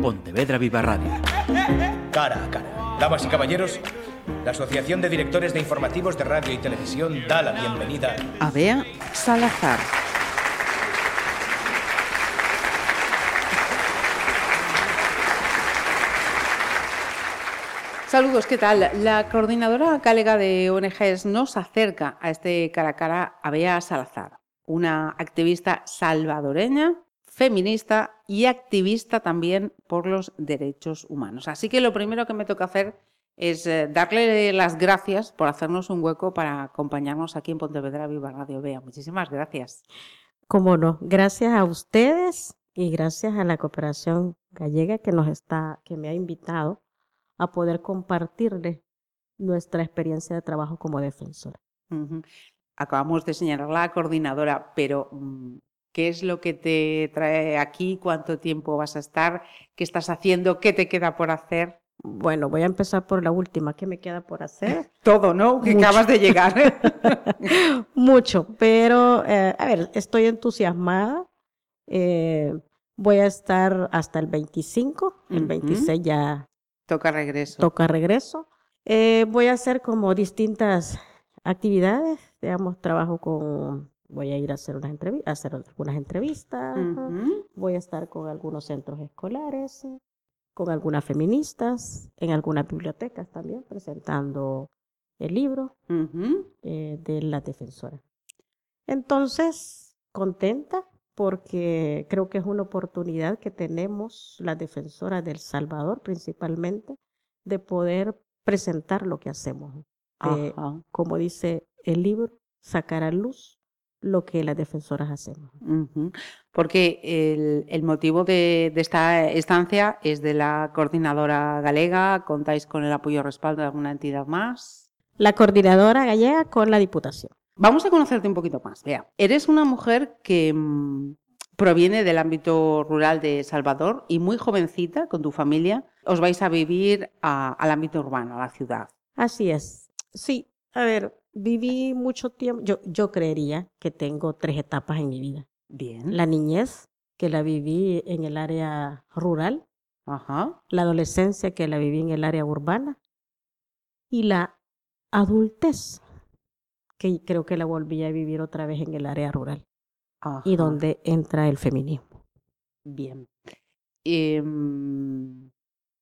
Pontevedra Viva Radio. Cara a cara. Damas y caballeros, la Asociación de Directores de Informativos de Radio y Televisión da la bienvenida a Bea Salazar. Saludos, ¿qué tal? La coordinadora galega de ONGs nos acerca a este cara a cara a Bea Salazar, una activista salvadoreña, feminista y activista también por los derechos humanos. Así que lo primero que me toca hacer es eh, darle las gracias por hacernos un hueco para acompañarnos aquí en Pontevedra Viva Radio Bea. Muchísimas gracias. Cómo no, gracias a ustedes y gracias a la cooperación gallega que nos está, que me ha invitado a poder compartirle nuestra experiencia de trabajo como defensora. Acabamos de señalar la coordinadora, pero mm, ¿qué es lo que te trae aquí? ¿Cuánto tiempo vas a estar? ¿Qué estás haciendo? ¿Qué te queda por hacer? Bueno, voy a empezar por la última. ¿Qué me queda por hacer? Todo, ¿no? Que acabas de llegar. Mucho, pero eh, a ver, estoy entusiasmada. Eh, voy a estar hasta el 25. El 26 ya Toca regreso. Toca regreso. Eh, voy a hacer como distintas actividades, digamos, trabajo con, voy a ir a hacer, unas entrevistas, hacer algunas entrevistas, voy a estar con algunos centros escolares, con algunas feministas, en algunas bibliotecas también, presentando el libro eh, de la defensora. Entonces, contenta, porque creo que es una oportunidad que tenemos las defensoras del Salvador principalmente de poder presentar lo que hacemos. como dice el libro, sacar a luz lo que las defensoras hacemos. Porque el, motivo de, esta estancia es de la coordinadora galega, contáis con el apoyo y respaldo de alguna entidad más. La coordinadora gallega con la Diputación. Vamos a conocerte un poquito más. Vea, eres una mujer que mm, proviene del ámbito rural de Salvador y muy jovencita, con tu familia, os vais a vivir al ámbito urbano, a la ciudad. Así es. Sí, a ver, viví mucho tiempo. Yo, yo creería que tengo tres etapas en mi vida. Bien. La niñez, que la viví en el área rural. Ajá. La adolescencia, que la viví en el área urbana. Y la adultez, que creo que la volví a vivir otra vez en el área rural y donde entra el feminismo. Bien. Em,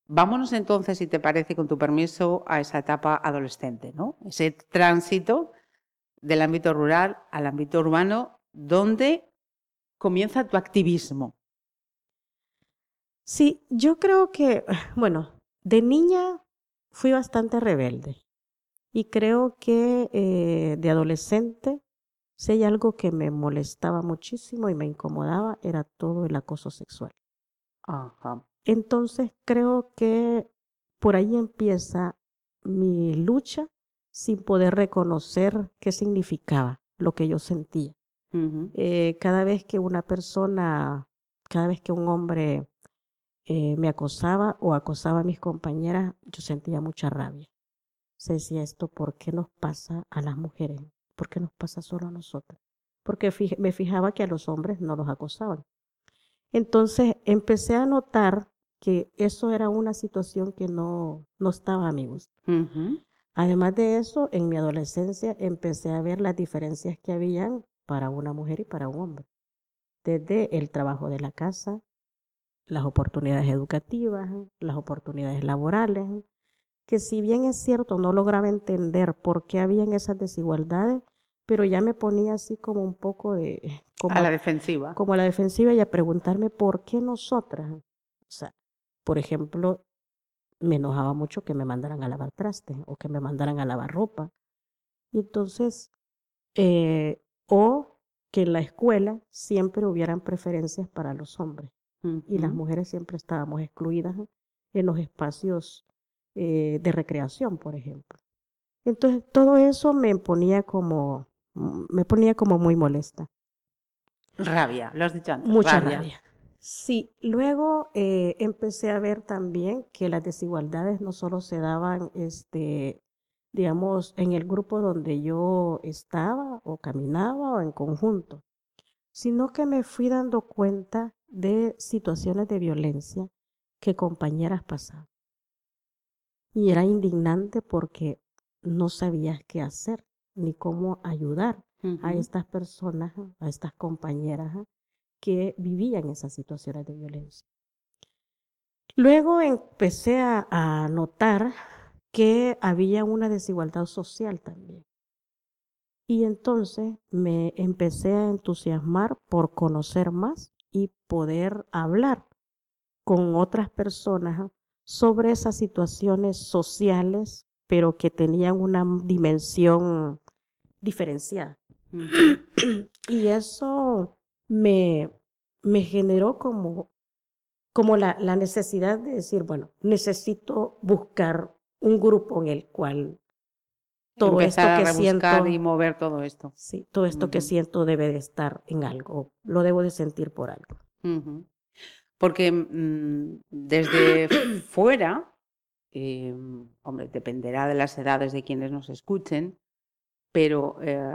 vámonos entonces, si te parece, con tu permiso, a esa etapa adolescente, ¿no? Ese tránsito del ámbito rural al ámbito urbano, donde comienza tu activismo. Sí, yo creo que, bueno, de niña fui bastante rebelde. Y creo que eh, de adolescente, si hay algo que me molestaba muchísimo y me incomodaba, era todo el acoso sexual. Ajá. Entonces creo que por ahí empieza mi lucha sin poder reconocer qué significaba lo que yo sentía. Eh, cada vez que una persona, cada vez que un hombre eh, me acosaba o acosaba a mis compañeras, yo sentía mucha rabia se decía esto, ¿por qué nos pasa a las mujeres? ¿Por qué nos pasa solo a nosotras? Porque me fijaba que a los hombres no los acosaban. Entonces empecé a notar que eso era una situación que no, no estaba a mi gusto. Además de eso, en mi adolescencia empecé a ver las diferencias que habían para una mujer y para un hombre. Desde el trabajo de la casa, las oportunidades educativas, las oportunidades laborales, que si bien es cierto, no lograba entender por qué habían esas desigualdades, pero ya me ponía así como un poco de... Como, a la defensiva. Como a la defensiva y a preguntarme por qué nosotras. O sea, por ejemplo, me enojaba mucho que me mandaran a lavar trastes o que me mandaran a lavar ropa. Y entonces, eh, o que en la escuela siempre hubieran preferencias para los hombres y las mujeres siempre estábamos excluidas en los espacios eh, de recreación, por ejemplo. Entonces, todo eso me ponía como, me ponía como muy molesta. Rabia, lo has dicho antes. Mucha rabia. Sí, luego eh, empecé a ver también que las desigualdades no solo se daban, este, digamos, en el grupo donde yo estaba o caminaba o en conjunto, sino que me fui dando cuenta de situaciones de violencia que compañeras pasaban. Y era indignante porque no sabías qué hacer ni cómo ayudar a estas personas, a estas compañeras que vivían esas situaciones de violencia. Luego empecé a, notar que había una desigualdad social también. Y entonces me empecé a entusiasmar por conocer más y poder hablar con otras personas sobre esas situaciones sociales, pero que tenían una dimensión diferenciada. y eso me, me generó como, como la, la, necesidad de decir, bueno, necesito buscar un grupo en el cual todo esto que siento y mover todo esto. Sí, todo esto que siento debe de estar en algo, lo debo de sentir por algo. Porque mm, desde fuera, eh, hombre, dependerá de las edades de quienes nos escuchen, pero eh,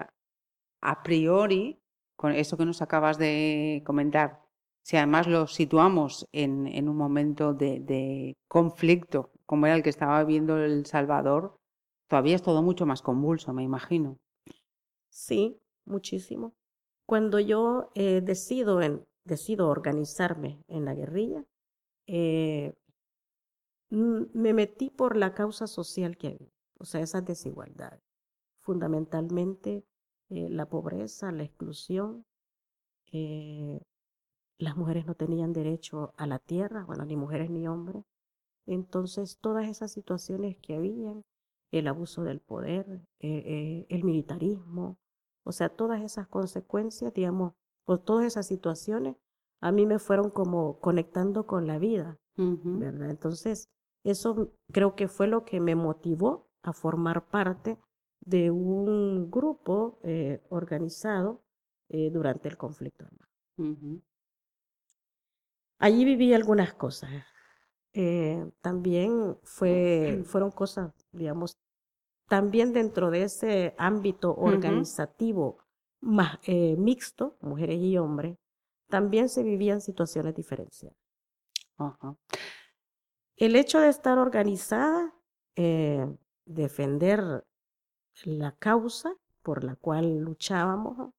a priori, con eso que nos acabas de comentar, si además lo situamos en, en un momento de, conflicto como era el que estaba viviendo El Salvador, Todavía es todo mucho más convulso, me imagino. Sí, muchísimo. Cuando yo eh, decido, en, decido organizarme en la guerrilla, eh, me metí por la causa social que había, o sea, esas desigualdades. Fundamentalmente eh, la pobreza, la exclusión. las mujeres no tenían derecho a la tierra, bueno, ni mujeres ni hombres. Entonces, todas esas situaciones que habían, el abuso del poder, eh, eh, el militarismo, o sea, todas esas consecuencias, digamos, por todas esas situaciones, a mí me fueron como conectando con la vida, ¿verdad? Entonces, eso creo que fue lo que me motivó a formar parte de un grupo eh, organizado durante el conflicto Allí viví algunas cosas. también fue, fueron cosas, digamos, también dentro de ese ámbito organizativo más, eh, mixto, mujeres y hombres, también se vivían situaciones diferenciadas. El hecho de estar organizada, eh, defender la causa por la cual luchábamos,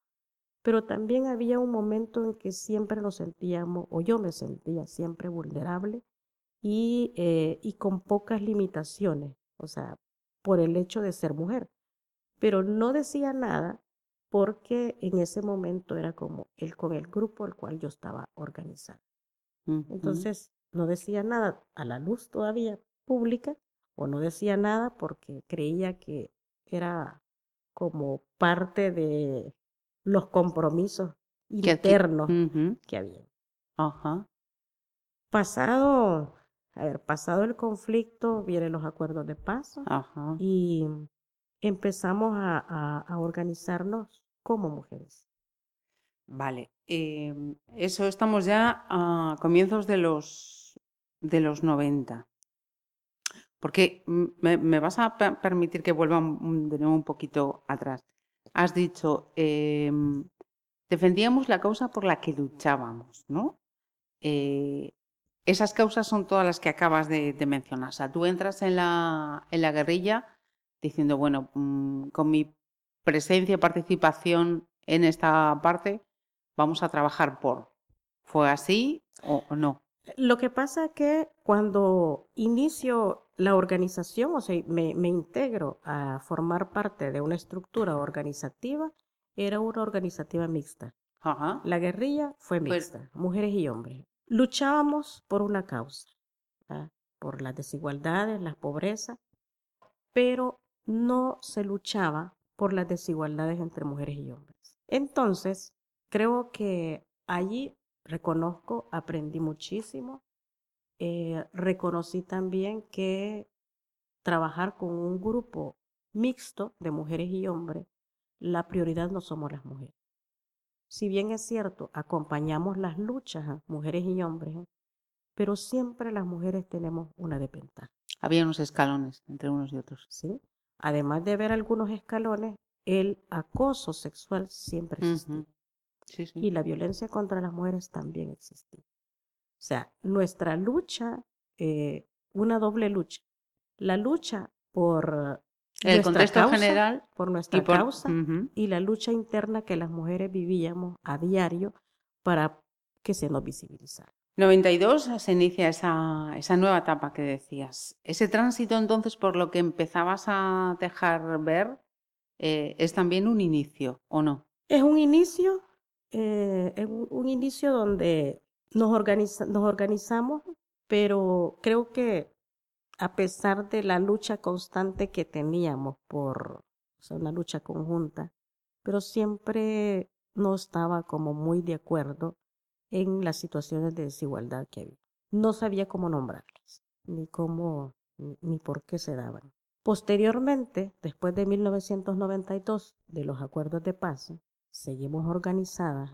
pero también había un momento en que siempre nos sentíamos, o yo me sentía siempre vulnerable y, eh, y con pocas limitaciones. O sea, por el hecho de ser mujer. Pero no decía nada porque en ese momento era como el con el grupo al cual yo estaba organizada. Entonces, no decía nada a la luz todavía pública o no decía nada porque creía que era como parte de los compromisos internos que había. Pasado a ver, pasado el conflicto, vienen los acuerdos de paz y empezamos a, organizarnos como mujeres. Vale, em, eso estamos ya a comienzos de los, de los 90. Porque me, vas a permitir que vuelva de nuevo un poquito atrás. Has dicho, em, defendíamos la causa por la que luchábamos, ¿no? Eh, esas causas son todas las que acabas de, mencionar. O sea, tú entras en la, en la guerrilla diciendo, bueno, mm, con mi presencia y participación en esta parte, vamos a trabajar por. ¿Fue así o, no? Lo que pasa es que cuando inicio la organización, o sea, me, integro a formar parte de una estructura organizativa, era una organizativa mixta. La guerrilla fue mixta, mujeres y hombres. Luchábamos por una causa, por las desigualdades, la pobreza, pero no se luchaba por las desigualdades entre mujeres y hombres. Entonces, creo que allí reconozco, aprendí muchísimo, eh, reconocí también que trabajar con un grupo mixto de mujeres y hombres, la prioridad no somos las mujeres si bien es cierto, acompañamos las luchas, mujeres y hombres, pero siempre las mujeres tenemos una desventaja. Había unos escalones entre unos y otros. Sí. Además de ver algunos escalones, el acoso sexual siempre existía. Y la violencia contra las mujeres también existía. O sea, nuestra lucha eh, una doble lucha. La lucha por El nuestra contexto causa, general por nuestra y por... causa y la lucha interna que las mujeres vivíamos a diario para que se nos visibilizara. 92 se inicia esa, esa nueva etapa que decías. Ese tránsito entonces por lo que empezabas a dejar ver eh, es también un inicio, ¿o no? Es un inicio, eh, es un, un inicio donde nos, organiza- nos organizamos, pero creo que a pesar de la lucha constante que teníamos por, una lucha conjunta, pero siempre no estaba como muy de acuerdo en las situaciones de desigualdad que había. No sabía cómo nombrarlas, ni cómo, ni, por qué se daban. Posteriormente, después de 1992, de los acuerdos de paz, seguimos organizadas.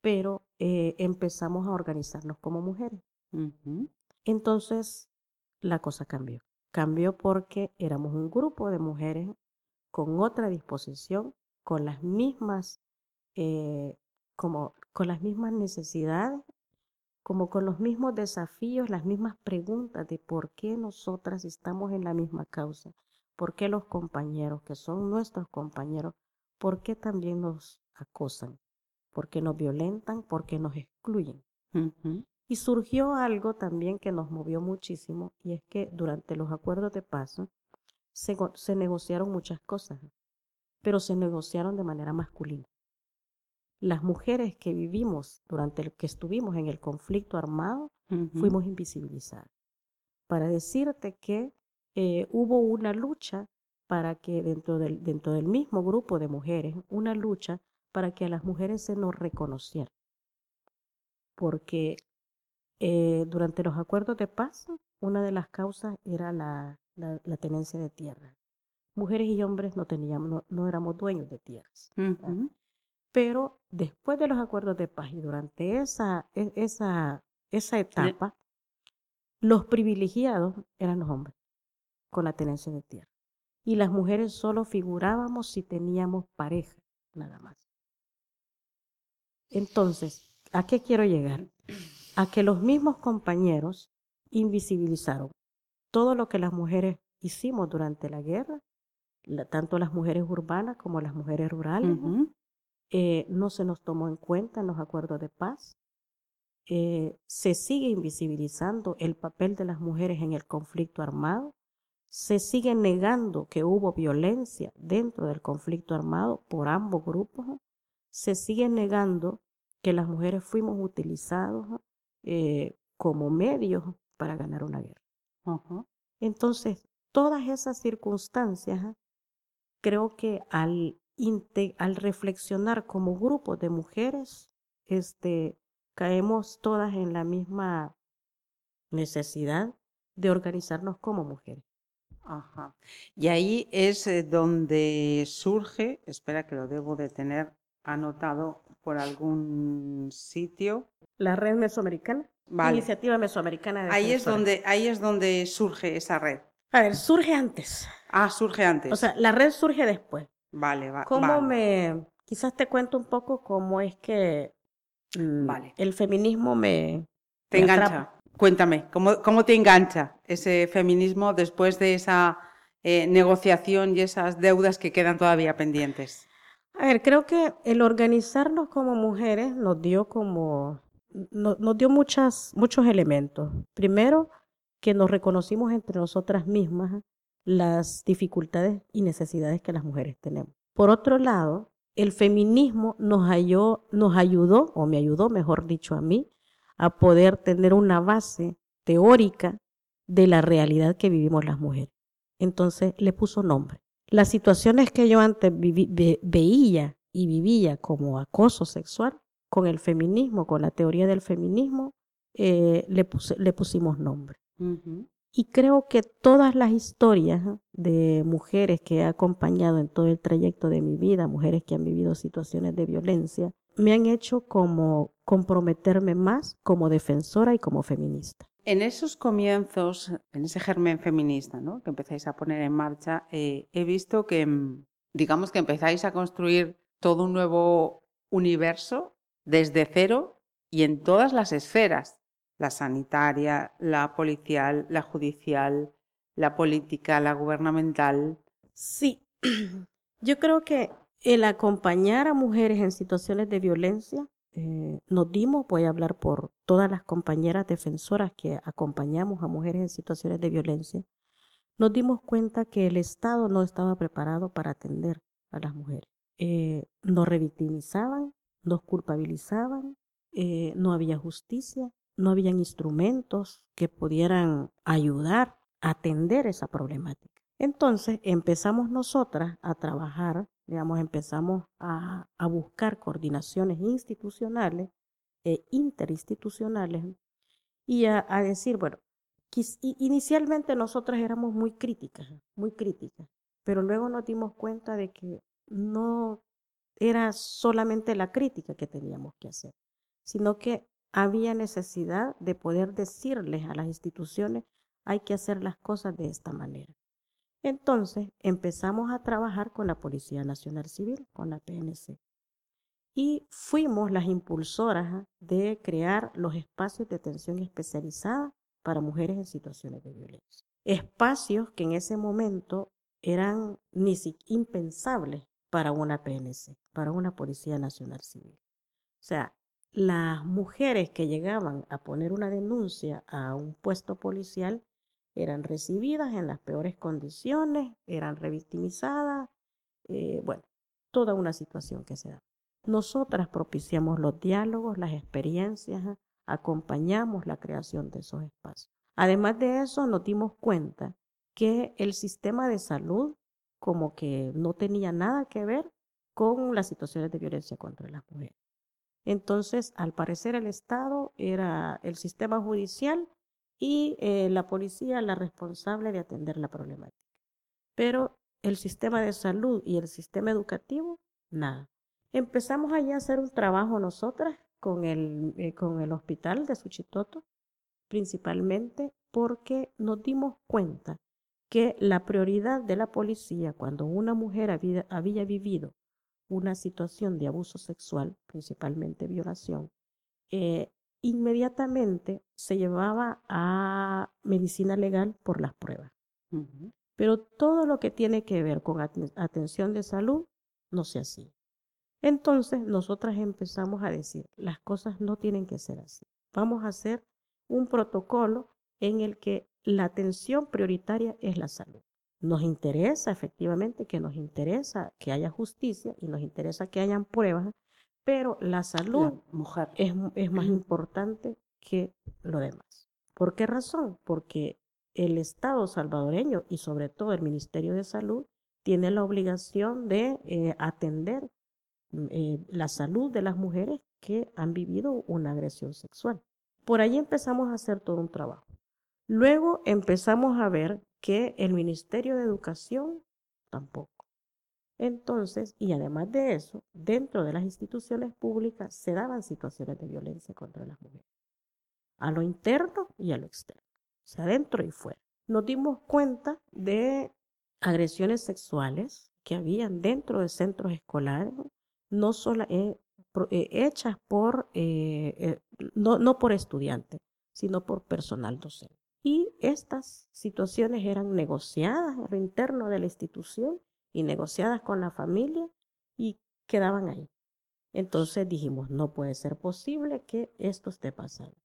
Pero eh, empezamos a organizarnos como mujeres. Entonces, la cosa cambió. Cambió porque éramos un grupo de mujeres con otra disposición, con las mismas, eh, como, con las mismas necesidades, como con los mismos desafíos, las mismas preguntas de por qué nosotras estamos en la misma causa, por qué los compañeros que son nuestros compañeros, por qué también nos acosan, por qué nos violentan, por qué nos excluyen. Y surgió algo también que nos movió muchísimo, y es que durante los acuerdos de paz se, go- se negociaron muchas cosas, pero se negociaron de manera masculina. Las mujeres que vivimos durante el que estuvimos en el conflicto armado fuimos invisibilizadas. Para decirte que eh, hubo una lucha para que dentro del, dentro del mismo grupo de mujeres, una lucha para que a las mujeres se nos reconociera. Porque eh, durante los acuerdos de paz, una de las causas era la, la- la tenencia de tierra. Mujeres y hombres no teníamos, no, no éramos dueños de tierras. Pero después de los acuerdos de paz y durante esa, e- esa, esa etapa, los privilegiados eran los hombres con la tenencia de tierra. Y las mujeres solo figurábamos si teníamos pareja, nada más. Entonces, ¿a qué quiero llegar? A que los mismos compañeros invisibilizaron todo lo que las mujeres hicimos durante la guerra, la- tanto las mujeres urbanas como las mujeres rurales, eh, no se nos tomó en cuenta en los acuerdos de paz. Eh, se sigue invisibilizando el papel de las mujeres en el conflicto armado. Se sigue negando que hubo violencia dentro del conflicto armado por ambos grupos. Se sigue negando que las mujeres fuimos utilizados eh, como medios para ganar una guerra. Entonces, todas esas circunstancias, ¿ah? creo que al, al reflexionar como grupo de mujeres, este, caemos todas en la misma necesidad de organizarnos como mujeres. Ajá. Y ahí es eh, donde surge, espera que lo debo de tener anotado por algún sitio. La red mesoamericana, Vale. iniciativa mesoamericana de Ahí es donde, ahí es donde surge esa red. A ver, surge antes. Ah, surge antes. O sea, la red surge después. vale, va- ¿Cómo vale. me... Quizás te cuento un poco cómo es que mm, Vale. el feminismo me... Te me atrapa. engancha. Cuéntame, ¿cómo, cómo te engancha ese feminismo después de esa eh, negociación y esas deudas que quedan todavía pendientes? A ver, creo que el organizarnos como mujeres nos dio como, no- nos dio muchas, muchos elementos. Primero, que nos reconocimos entre nosotras mismas las dificultades y necesidades que las mujeres tenemos. Por otro lado, el feminismo nos, halló- nos ayudó, o me ayudó, mejor dicho, a mí, a poder tener una base teórica de la realidad que vivimos las mujeres. Entonces le puso nombre. Las situaciones que yo antes ve- veía y vivía como acoso sexual, con el feminismo, con la teoría del feminismo, eh, le, pusimos nombre. Y creo que todas las historias de mujeres que he acompañado en todo el trayecto de mi vida, mujeres que han vivido situaciones de violencia, me han hecho como comprometerme más como defensora y como feminista. En esos comienzos, en ese germen feminista ¿no? que empezáis a poner en marcha, eh, he visto que, mm, digamos que empezáis a construir todo un nuevo universo desde cero y en todas las esferas la sanitaria, la policial, la judicial, la política, la gubernamental. Sí, yo creo que el acompañar a mujeres en situaciones de violencia, eh, nos dimos, voy a hablar por todas las compañeras defensoras que acompañamos a mujeres en situaciones de violencia, nos dimos cuenta que el Estado no estaba preparado para atender a las mujeres. Eh, nos revictimizaban, nos culpabilizaban, eh, no había justicia, no habían instrumentos que pudieran ayudar a atender esa problemática. Entonces empezamos nosotras a trabajar, digamos, empezamos a, buscar coordinaciones institucionales e interinstitucionales y a, a decir, bueno, inicialmente nosotras éramos muy críticas, muy críticas, pero luego nos dimos cuenta de que no era solamente la crítica que teníamos que hacer, sino que había necesidad de poder decirles a las instituciones hay que hacer las cosas de esta manera. Entonces empezamos a trabajar con la Policía Nacional Civil, con la PNC. Y fuimos las impulsoras de crear los espacios de atención especializada para mujeres en situaciones de violencia. Espacios que en ese momento eran ni siquiera impensables para una PNC, para una Policía Nacional Civil. O sea, las mujeres que llegaban a poner una denuncia a un puesto policial eran recibidas en las peores condiciones, eran revictimizadas, eh, bueno, toda una situación que se da. Nosotras propiciamos los diálogos, las experiencias, acompañamos la creación de esos espacios. Además de eso, nos dimos cuenta que el sistema de salud como que no tenía nada que ver con las situaciones de violencia contra las mujeres. Entonces, al parecer, el Estado era el sistema judicial y eh, la policía la responsable de atender la problemática. Pero el sistema de salud y el sistema educativo, nada. Empezamos allá a hacer un trabajo nosotras con el, eh, con el hospital de Suchitoto, principalmente porque nos dimos cuenta que la prioridad de la policía cuando una mujer había, vivido una situación de abuso sexual, principalmente violación, eh, inmediatamente se llevaba a medicina legal por las pruebas. Pero todo lo que tiene que ver con atención de salud no se hacía. Entonces nosotras empezamos a decir, las cosas no tienen que ser así. Vamos a hacer un protocolo en el que la atención prioritaria es la salud. Nos interesa efectivamente que nos interesa que haya justicia y nos interesa que hayan pruebas, pero la salud mujer. Es, es más importante que lo demás. ¿Por qué razón? Porque el Estado salvadoreño y sobre todo el Ministerio de Salud tiene la obligación de eh, atender eh, la salud de las mujeres que han vivido una agresión sexual. Por ahí empezamos a hacer todo un trabajo. Luego empezamos a ver que el Ministerio de Educación tampoco. Entonces, y además de eso, dentro de las instituciones públicas se daban situaciones de violencia contra las mujeres, a lo interno y a lo externo, o sea, dentro y fuera. Nos dimos cuenta de agresiones sexuales que habían dentro de centros escolares, no solo eh, eh, hechas por, eh, no, no por estudiantes, sino por personal docente. Y estas situaciones eran negociadas a lo interno de la institución y negociadas con la familia y quedaban ahí. Entonces dijimos, no puede ser posible que esto esté pasando.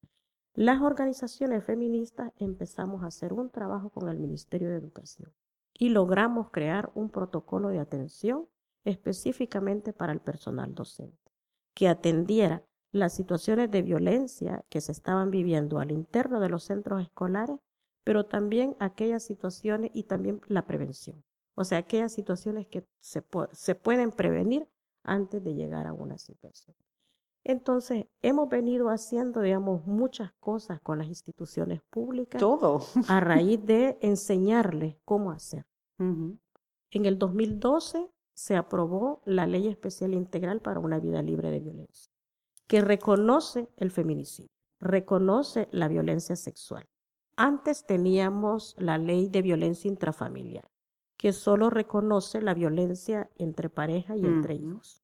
Las organizaciones feministas empezamos a hacer un trabajo con el Ministerio de Educación y logramos crear un protocolo de atención específicamente para el personal docente, que atendiera las situaciones de violencia que se estaban viviendo al interno de los centros escolares, pero también aquellas situaciones y también la prevención. O sea, aquellas situaciones que se, se pueden prevenir antes de llegar a una situación. Entonces, hemos venido haciendo, digamos, muchas cosas con las instituciones públicas. Todo. a raíz de enseñarles cómo hacer. En el 2012 se aprobó la Ley Especial Integral para una Vida Libre de Violencia, que reconoce el feminicidio, reconoce la violencia sexual. Antes teníamos la Ley de Violencia Intrafamiliar, que solo reconoce la violencia entre pareja y entre hijos.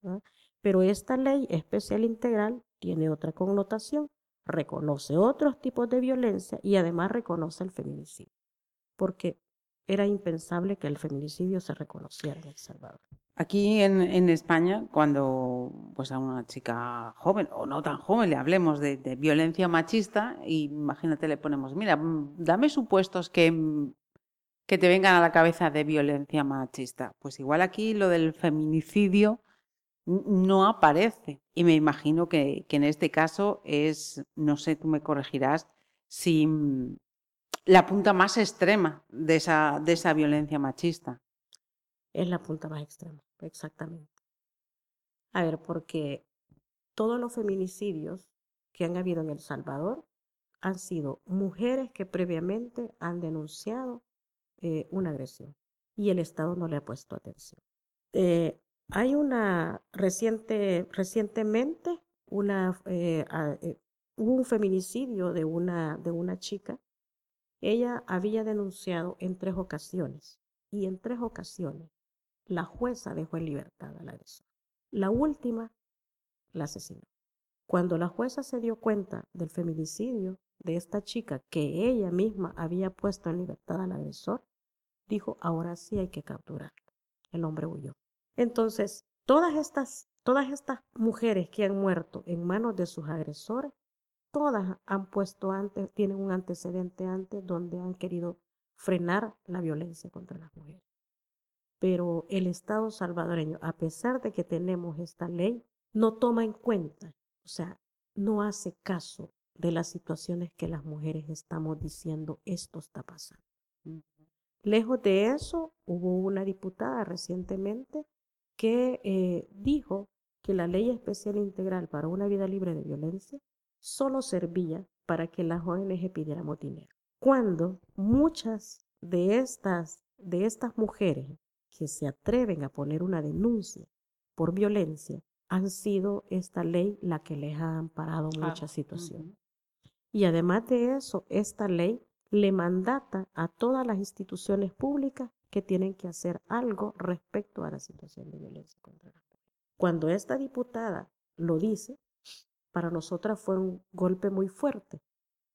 Pero esta ley especial integral tiene otra connotación, reconoce otros tipos de violencia y además reconoce el feminicidio, porque era impensable que el feminicidio se reconociera en El Salvador. Aquí en, en, España, cuando pues a una chica joven o no tan joven le hablemos de, de, violencia machista, imagínate le ponemos, mira, mm, dame supuestos que, mm, que te vengan a la cabeza de violencia machista. Pues igual aquí lo del feminicidio no aparece. Y me imagino que, que en este caso es, no sé, tú me corregirás, si la punta más extrema de esa, de esa violencia machista. Es la punta más extrema, exactamente. A ver, porque todos los feminicidios que han habido en El Salvador han sido mujeres que previamente han denunciado eh, una agresión y el Estado no le ha puesto atención. Eh, hay una reciente, recientemente, una, eh, eh, un feminicidio de una, de una chica. Ella había denunciado en tres ocasiones y en tres ocasiones la jueza dejó en libertad a la agresora. La última la asesinó. Cuando la jueza se dio cuenta del feminicidio de esta chica que ella misma había puesto en libertad al agresor, dijo, ahora sí hay que capturarlo. El hombre huyó. Entonces, todas estas, todas estas mujeres que han muerto en manos de sus agresores, todas han puesto antes, tienen un antecedente antes donde han querido frenar la violencia contra las mujeres. Pero el Estado salvadoreño, a pesar de que tenemos esta ley, no toma en cuenta, o sea, no hace caso de las situaciones que las mujeres estamos diciendo, esto está pasando. Lejos de eso, hubo una diputada recientemente que eh, dijo que la ley especial integral para una vida libre de violencia solo servía para que las ONG pidiéramos dinero. Cuando muchas de estas, de estas mujeres que se atreven a poner una denuncia por violencia han sido esta ley la que les ha amparado ah, muchas situaciones. Y además de eso, esta ley le mandata a todas las instituciones públicas que tienen que hacer algo respecto a la situación de violencia contra la mujer. Cuando esta diputada lo dice, para nosotras fue un golpe muy fuerte,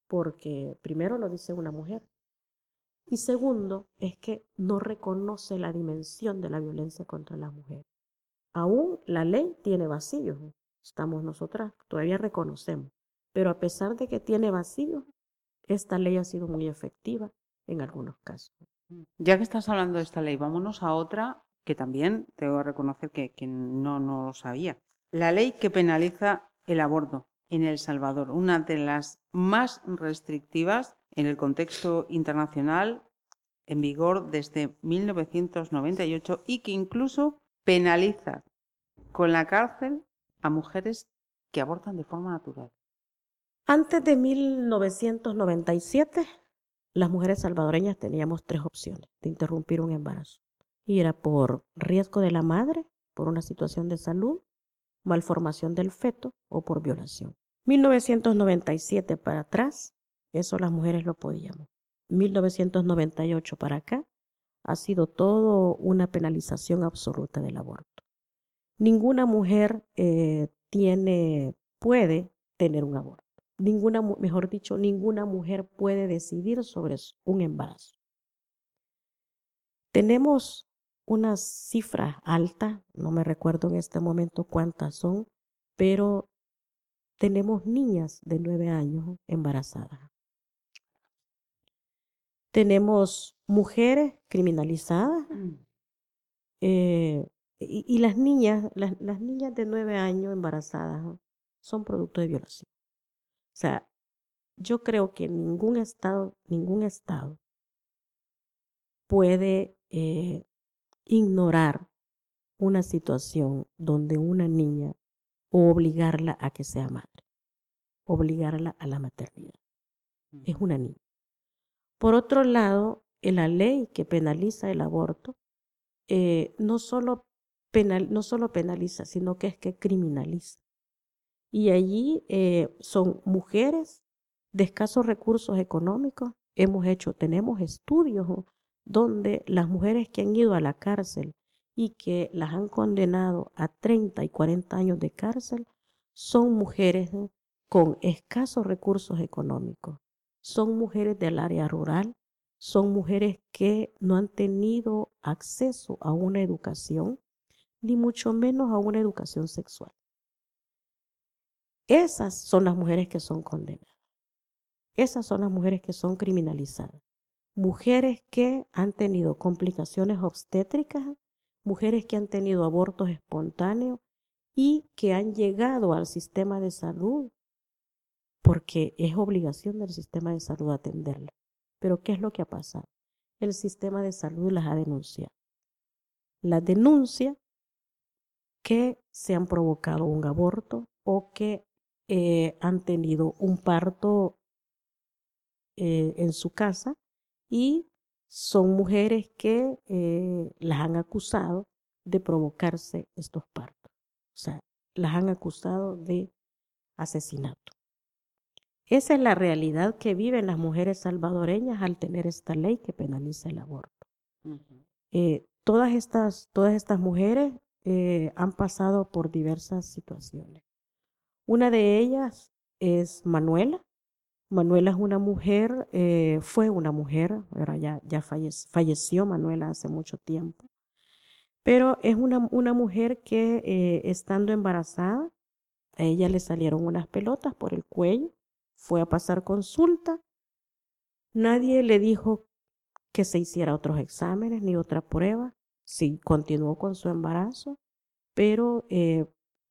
porque primero lo dice una mujer y segundo es que no reconoce la dimensión de la violencia contra la mujer. Aún la ley tiene vacíos, estamos nosotras, todavía reconocemos, pero a pesar de que tiene vacíos, esta ley ha sido muy efectiva en algunos casos. Ya que estás hablando de esta ley, vámonos a otra que también tengo que reconocer que, no, no lo sabía. La ley que penaliza el aborto en El Salvador, una de las más restrictivas en el contexto internacional en vigor desde 1998 y que incluso penaliza con la cárcel a mujeres que abortan de forma natural. Antes de 1997, las mujeres salvadoreñas teníamos tres opciones de interrumpir un embarazo. Y era por riesgo de la madre, por una situación de salud, malformación del feto o por violación. 1997 para atrás, eso las mujeres lo podíamos. 1998 para acá, ha sido todo una penalización absoluta del aborto. Ninguna mujer eh, tiene, puede tener un aborto ninguna, mejor dicho, ninguna mujer puede decidir sobre un embarazo. Tenemos una cifra alta, no me recuerdo en este momento cuántas son, pero tenemos niñas de nueve años embarazadas. Tenemos mujeres criminalizadas eh, y, las niñas, las, las niñas de nueve años embarazadas son producto de violación. O sea, yo creo que ningún estado, ningún estado puede eh, ignorar una situación donde una niña o obligarla a que sea madre, obligarla a la maternidad. Es una niña. Por otro lado, la ley que penaliza el aborto eh, no, solo penal, no solo penaliza, sino que es que criminaliza. Y allí eh, son mujeres de escasos recursos económicos. Hemos hecho, tenemos estudios donde las mujeres que han ido a la cárcel y que las han condenado a 30 y 40 años de cárcel son mujeres con escasos recursos económicos. Son mujeres del área rural, son mujeres que no han tenido acceso a una educación, ni mucho menos a una educación sexual. Esas son las mujeres que son condenadas. Esas son las mujeres que son criminalizadas. Mujeres que han tenido complicaciones obstétricas, mujeres que han tenido abortos espontáneos y que han llegado al sistema de salud porque es obligación del sistema de salud atenderlas. Pero ¿qué es lo que ha pasado? El sistema de salud las ha denunciado. Las denuncia que se han provocado un aborto o que eh, han tenido un parto eh, en su casa y son mujeres que eh, las han acusado de provocarse estos partos. O sea, las han acusado de asesinato. Esa es la realidad que viven las mujeres salvadoreñas al tener esta ley que penaliza el aborto. todas, estas, todas estas mujeres han pasado por diversas situaciones. Una de ellas es Manuela. Manuela es una mujer, eh, fue una mujer, ya, ya falleció Manuela hace mucho tiempo, pero es una, una mujer que eh, estando embarazada, a ella le salieron unas pelotas por el cuello, fue a pasar consulta, nadie le dijo que se hiciera otros exámenes ni otra prueba, sí continuó con su embarazo, pero eh,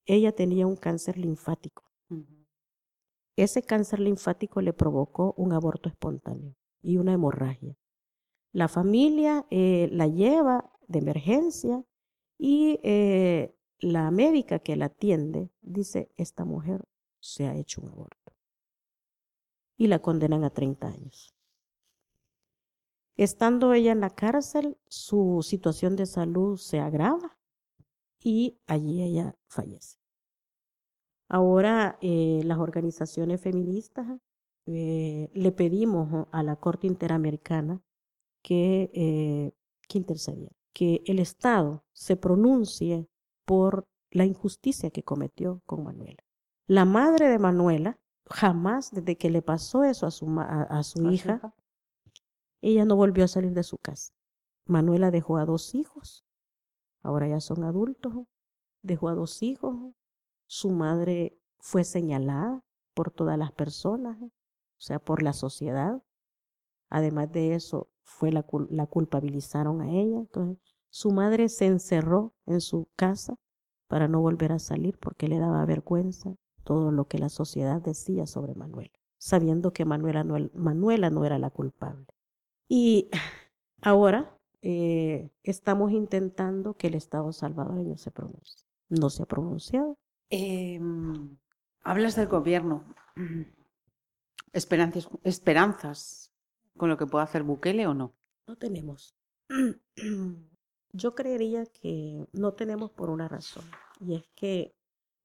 ella tenía un cáncer linfático. Ese cáncer linfático le provocó un aborto espontáneo y una hemorragia. La familia eh, la lleva de emergencia y eh, la médica que la atiende dice, esta mujer se ha hecho un aborto. Y la condenan a 30 años. Estando ella en la cárcel, su situación de salud se agrava y allí ella fallece. Ahora eh, las organizaciones feministas eh, le pedimos a la Corte Interamericana que, eh, que intercediera, que el Estado se pronuncie por la injusticia que cometió con Manuela. La madre de Manuela jamás, desde que le pasó eso a su, a su hija, ella no volvió a salir de su casa. Manuela dejó a dos hijos, ahora ya son adultos, dejó a dos hijos, su madre fue señalada por todas las personas, o sea, por la sociedad. Además de eso, fue la, la culpabilizaron a ella. Entonces, su madre se encerró en su casa para no volver a salir porque le daba vergüenza todo lo que la sociedad decía sobre Manuela, sabiendo que Manuela no, Manuela no era la culpable. Y ahora eh, estamos intentando que el Estado salvadoreño se pronuncie. No se ha pronunciado. Em, hablas del gobierno. ¿Esperanzas, ¿Esperanzas con lo que pueda hacer Bukele o no? No tenemos. Yo creería que no tenemos por una razón. Y es que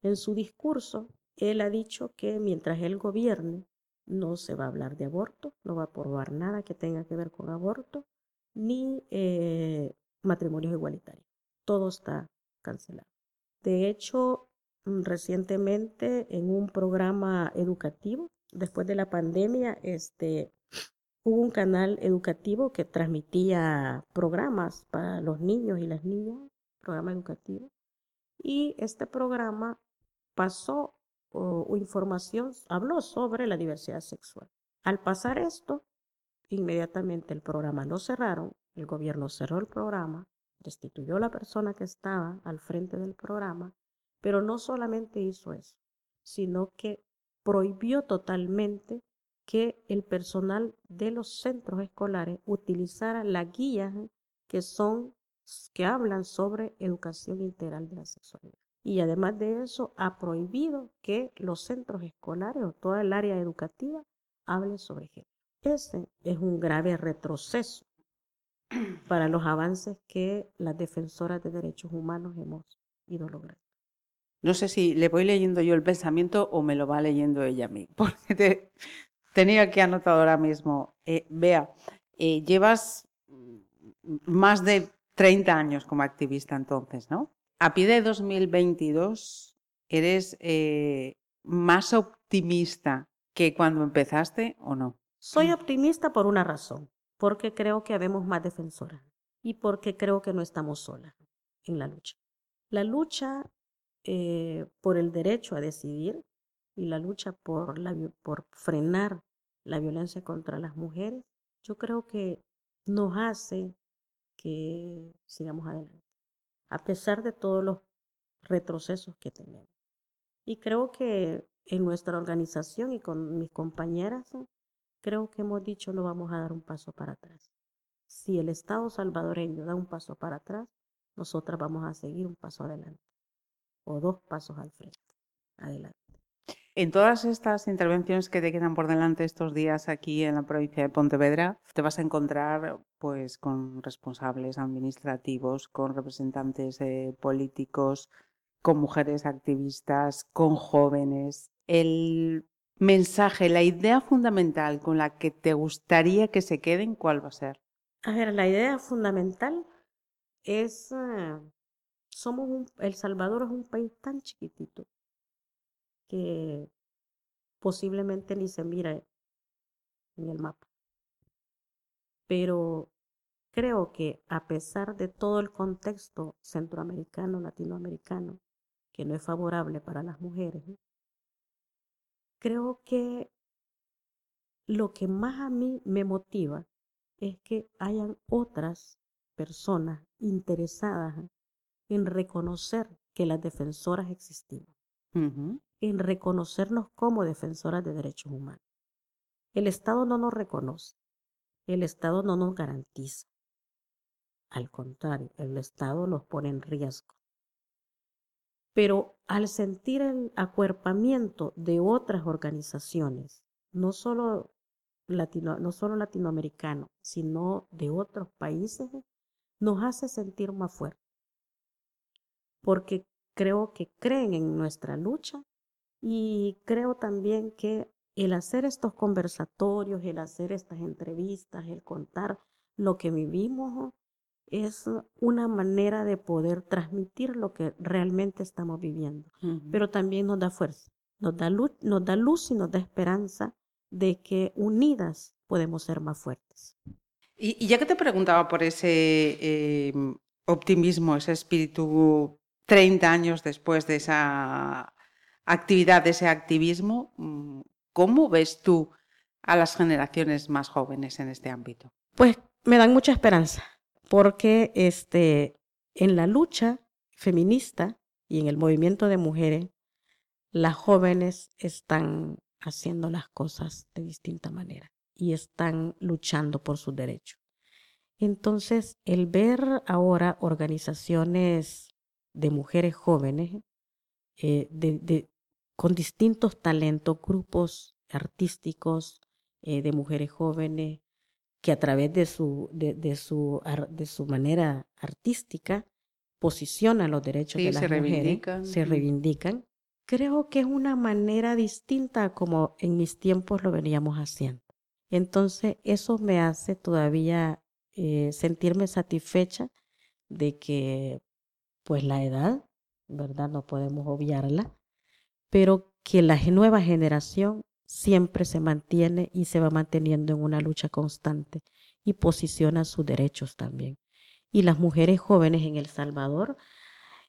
en su discurso él ha dicho que mientras él gobierne no se va a hablar de aborto, no va a aprobar nada que tenga que ver con aborto, ni eh, matrimonios igualitarios. Todo está cancelado. De hecho, Mm, recientemente en un programa educativo. Después de la pandemia, este, hubo un canal educativo que transmitía programas para los niños y las niñas, programa educativo. Y este programa pasó o, información, habló sobre la diversidad sexual. Al pasar esto, inmediatamente el programa lo cerraron, el gobierno cerró el programa, destituyó a la persona que estaba al frente del programa pero no solamente hizo eso, sino que prohibió totalmente que el personal de los centros escolares utilizara las guías que son que hablan sobre educación integral de la sexualidad. Y además de eso, ha prohibido que los centros escolares o toda el área educativa hable sobre género. Ese es un grave retroceso para los avances que las defensoras de derechos humanos hemos ido logrando. No sé si le voy leyendo yo el pensamiento o me lo va leyendo ella a mí, porque te, tenía que anotar ahora mismo. Eh, Vea, eh, llevas más de 30 años como activista entonces, ¿no? A pie de 2022 eres eh, más optimista que cuando empezaste o no? Soy optimista por una razón, porque creo que habemos más defensoras y porque creo que no estamos solas en la lucha. La lucha eh, por el derecho a decidir y la lucha por, la, por frenar la violencia contra las mujeres, yo creo que nos hace que sigamos adelante, a pesar de todos los retrocesos que tenemos. Y creo que en nuestra organización y con mis compañeras, creo que hemos dicho no vamos a dar un paso para atrás. Si el Estado salvadoreño da un paso para atrás, nosotras vamos a seguir un paso adelante o dos pasos al frente. Adelante. En todas estas intervenciones que te quedan por delante estos días aquí en la provincia de Pontevedra, te vas a encontrar pues con responsables administrativos, con representantes eh, políticos, con mujeres activistas, con jóvenes. El mensaje, la idea fundamental con la que te gustaría que se queden, ¿cuál va a ser? A ver, la idea fundamental es, eh, somos El Salvador es un país tan chiquitito que posiblemente ni se mira en el mapa. Pero creo que a pesar de todo el contexto centroamericano, latinoamericano, que no es favorable para las mujeres, creo que lo que más a mí me motiva es que hayan otras personas interesadas en reconocer que las defensoras existimos en reconocernos como defensoras de derechos humanos. El Estado no nos reconoce, el Estado no nos garantiza. Al contrario, el Estado nos pone en riesgo. Pero al sentir el acuerpamiento de otras organizaciones, no solo, latino, no solo latinoamericanos, sino de otros países, nos hace sentir más fuertes. Porque creo que creen en nuestra lucha y creo también que el hacer estos conversatorios, el hacer estas entrevistas, el contar lo que vivimos, es una manera de poder transmitir lo que realmente estamos viviendo. Pero también nos da fuerza, nos da, luz, nos da luz y nos da esperanza de que unidas podemos ser más fuertes. Y, ya que te preguntaba por ese em, optimismo, ese espíritu 30 años después de esa actividad, de ese activismo, mm, ¿cómo ves tú a las generaciones más jóvenes en este ámbito? Pues me dan mucha esperanza, porque este, en la lucha feminista y en el movimiento de mujeres, las jóvenes están haciendo las cosas de distinta manera y están luchando por sus derechos. Entonces, el ver ahora organizaciones de mujeres jóvenes eh, con distintos talentos, grupos artísticos eh, de mujeres jóvenes que a través de su, de, su, de su manera artística posicionan los derechos de las mujeres, se reivindican. Creo que es una manera distinta como en mis tiempos lo veníamos haciendo. Entonces, eso me hace todavía eh, sentirme satisfecha de que, pues la edad, ¿verdad? No podemos obviarla, pero que la nueva generación siempre se mantiene y se va manteniendo en una lucha constante y posiciona sus derechos también. Y las mujeres jóvenes en El Salvador,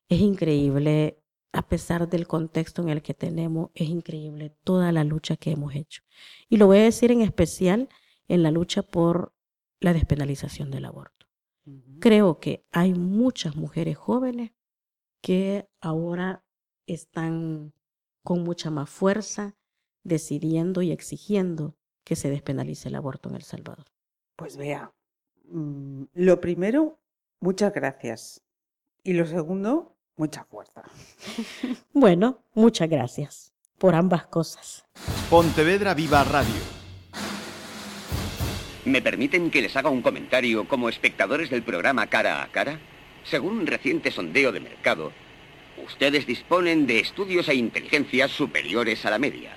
es increíble, a pesar del contexto en el que tenemos, es increíble toda la lucha que hemos hecho. Y lo voy a decir en especial en la lucha por la despenalización del aborto. Creo que hay muchas mujeres jóvenes que ahora están con mucha más fuerza, decidiendo y exigiendo que se despenalice el aborto en El Salvador. Pues vea, mm, lo primero, muchas gracias. Y lo segundo, mucha fuerza. bueno, muchas gracias por ambas cosas. Pontevedra Viva Radio. ¿Me permiten que les haga un comentario como espectadores del programa Cara a Cara? Según un reciente sondeo de mercado, Ustedes disponen de estudios e inteligencias superiores a la media.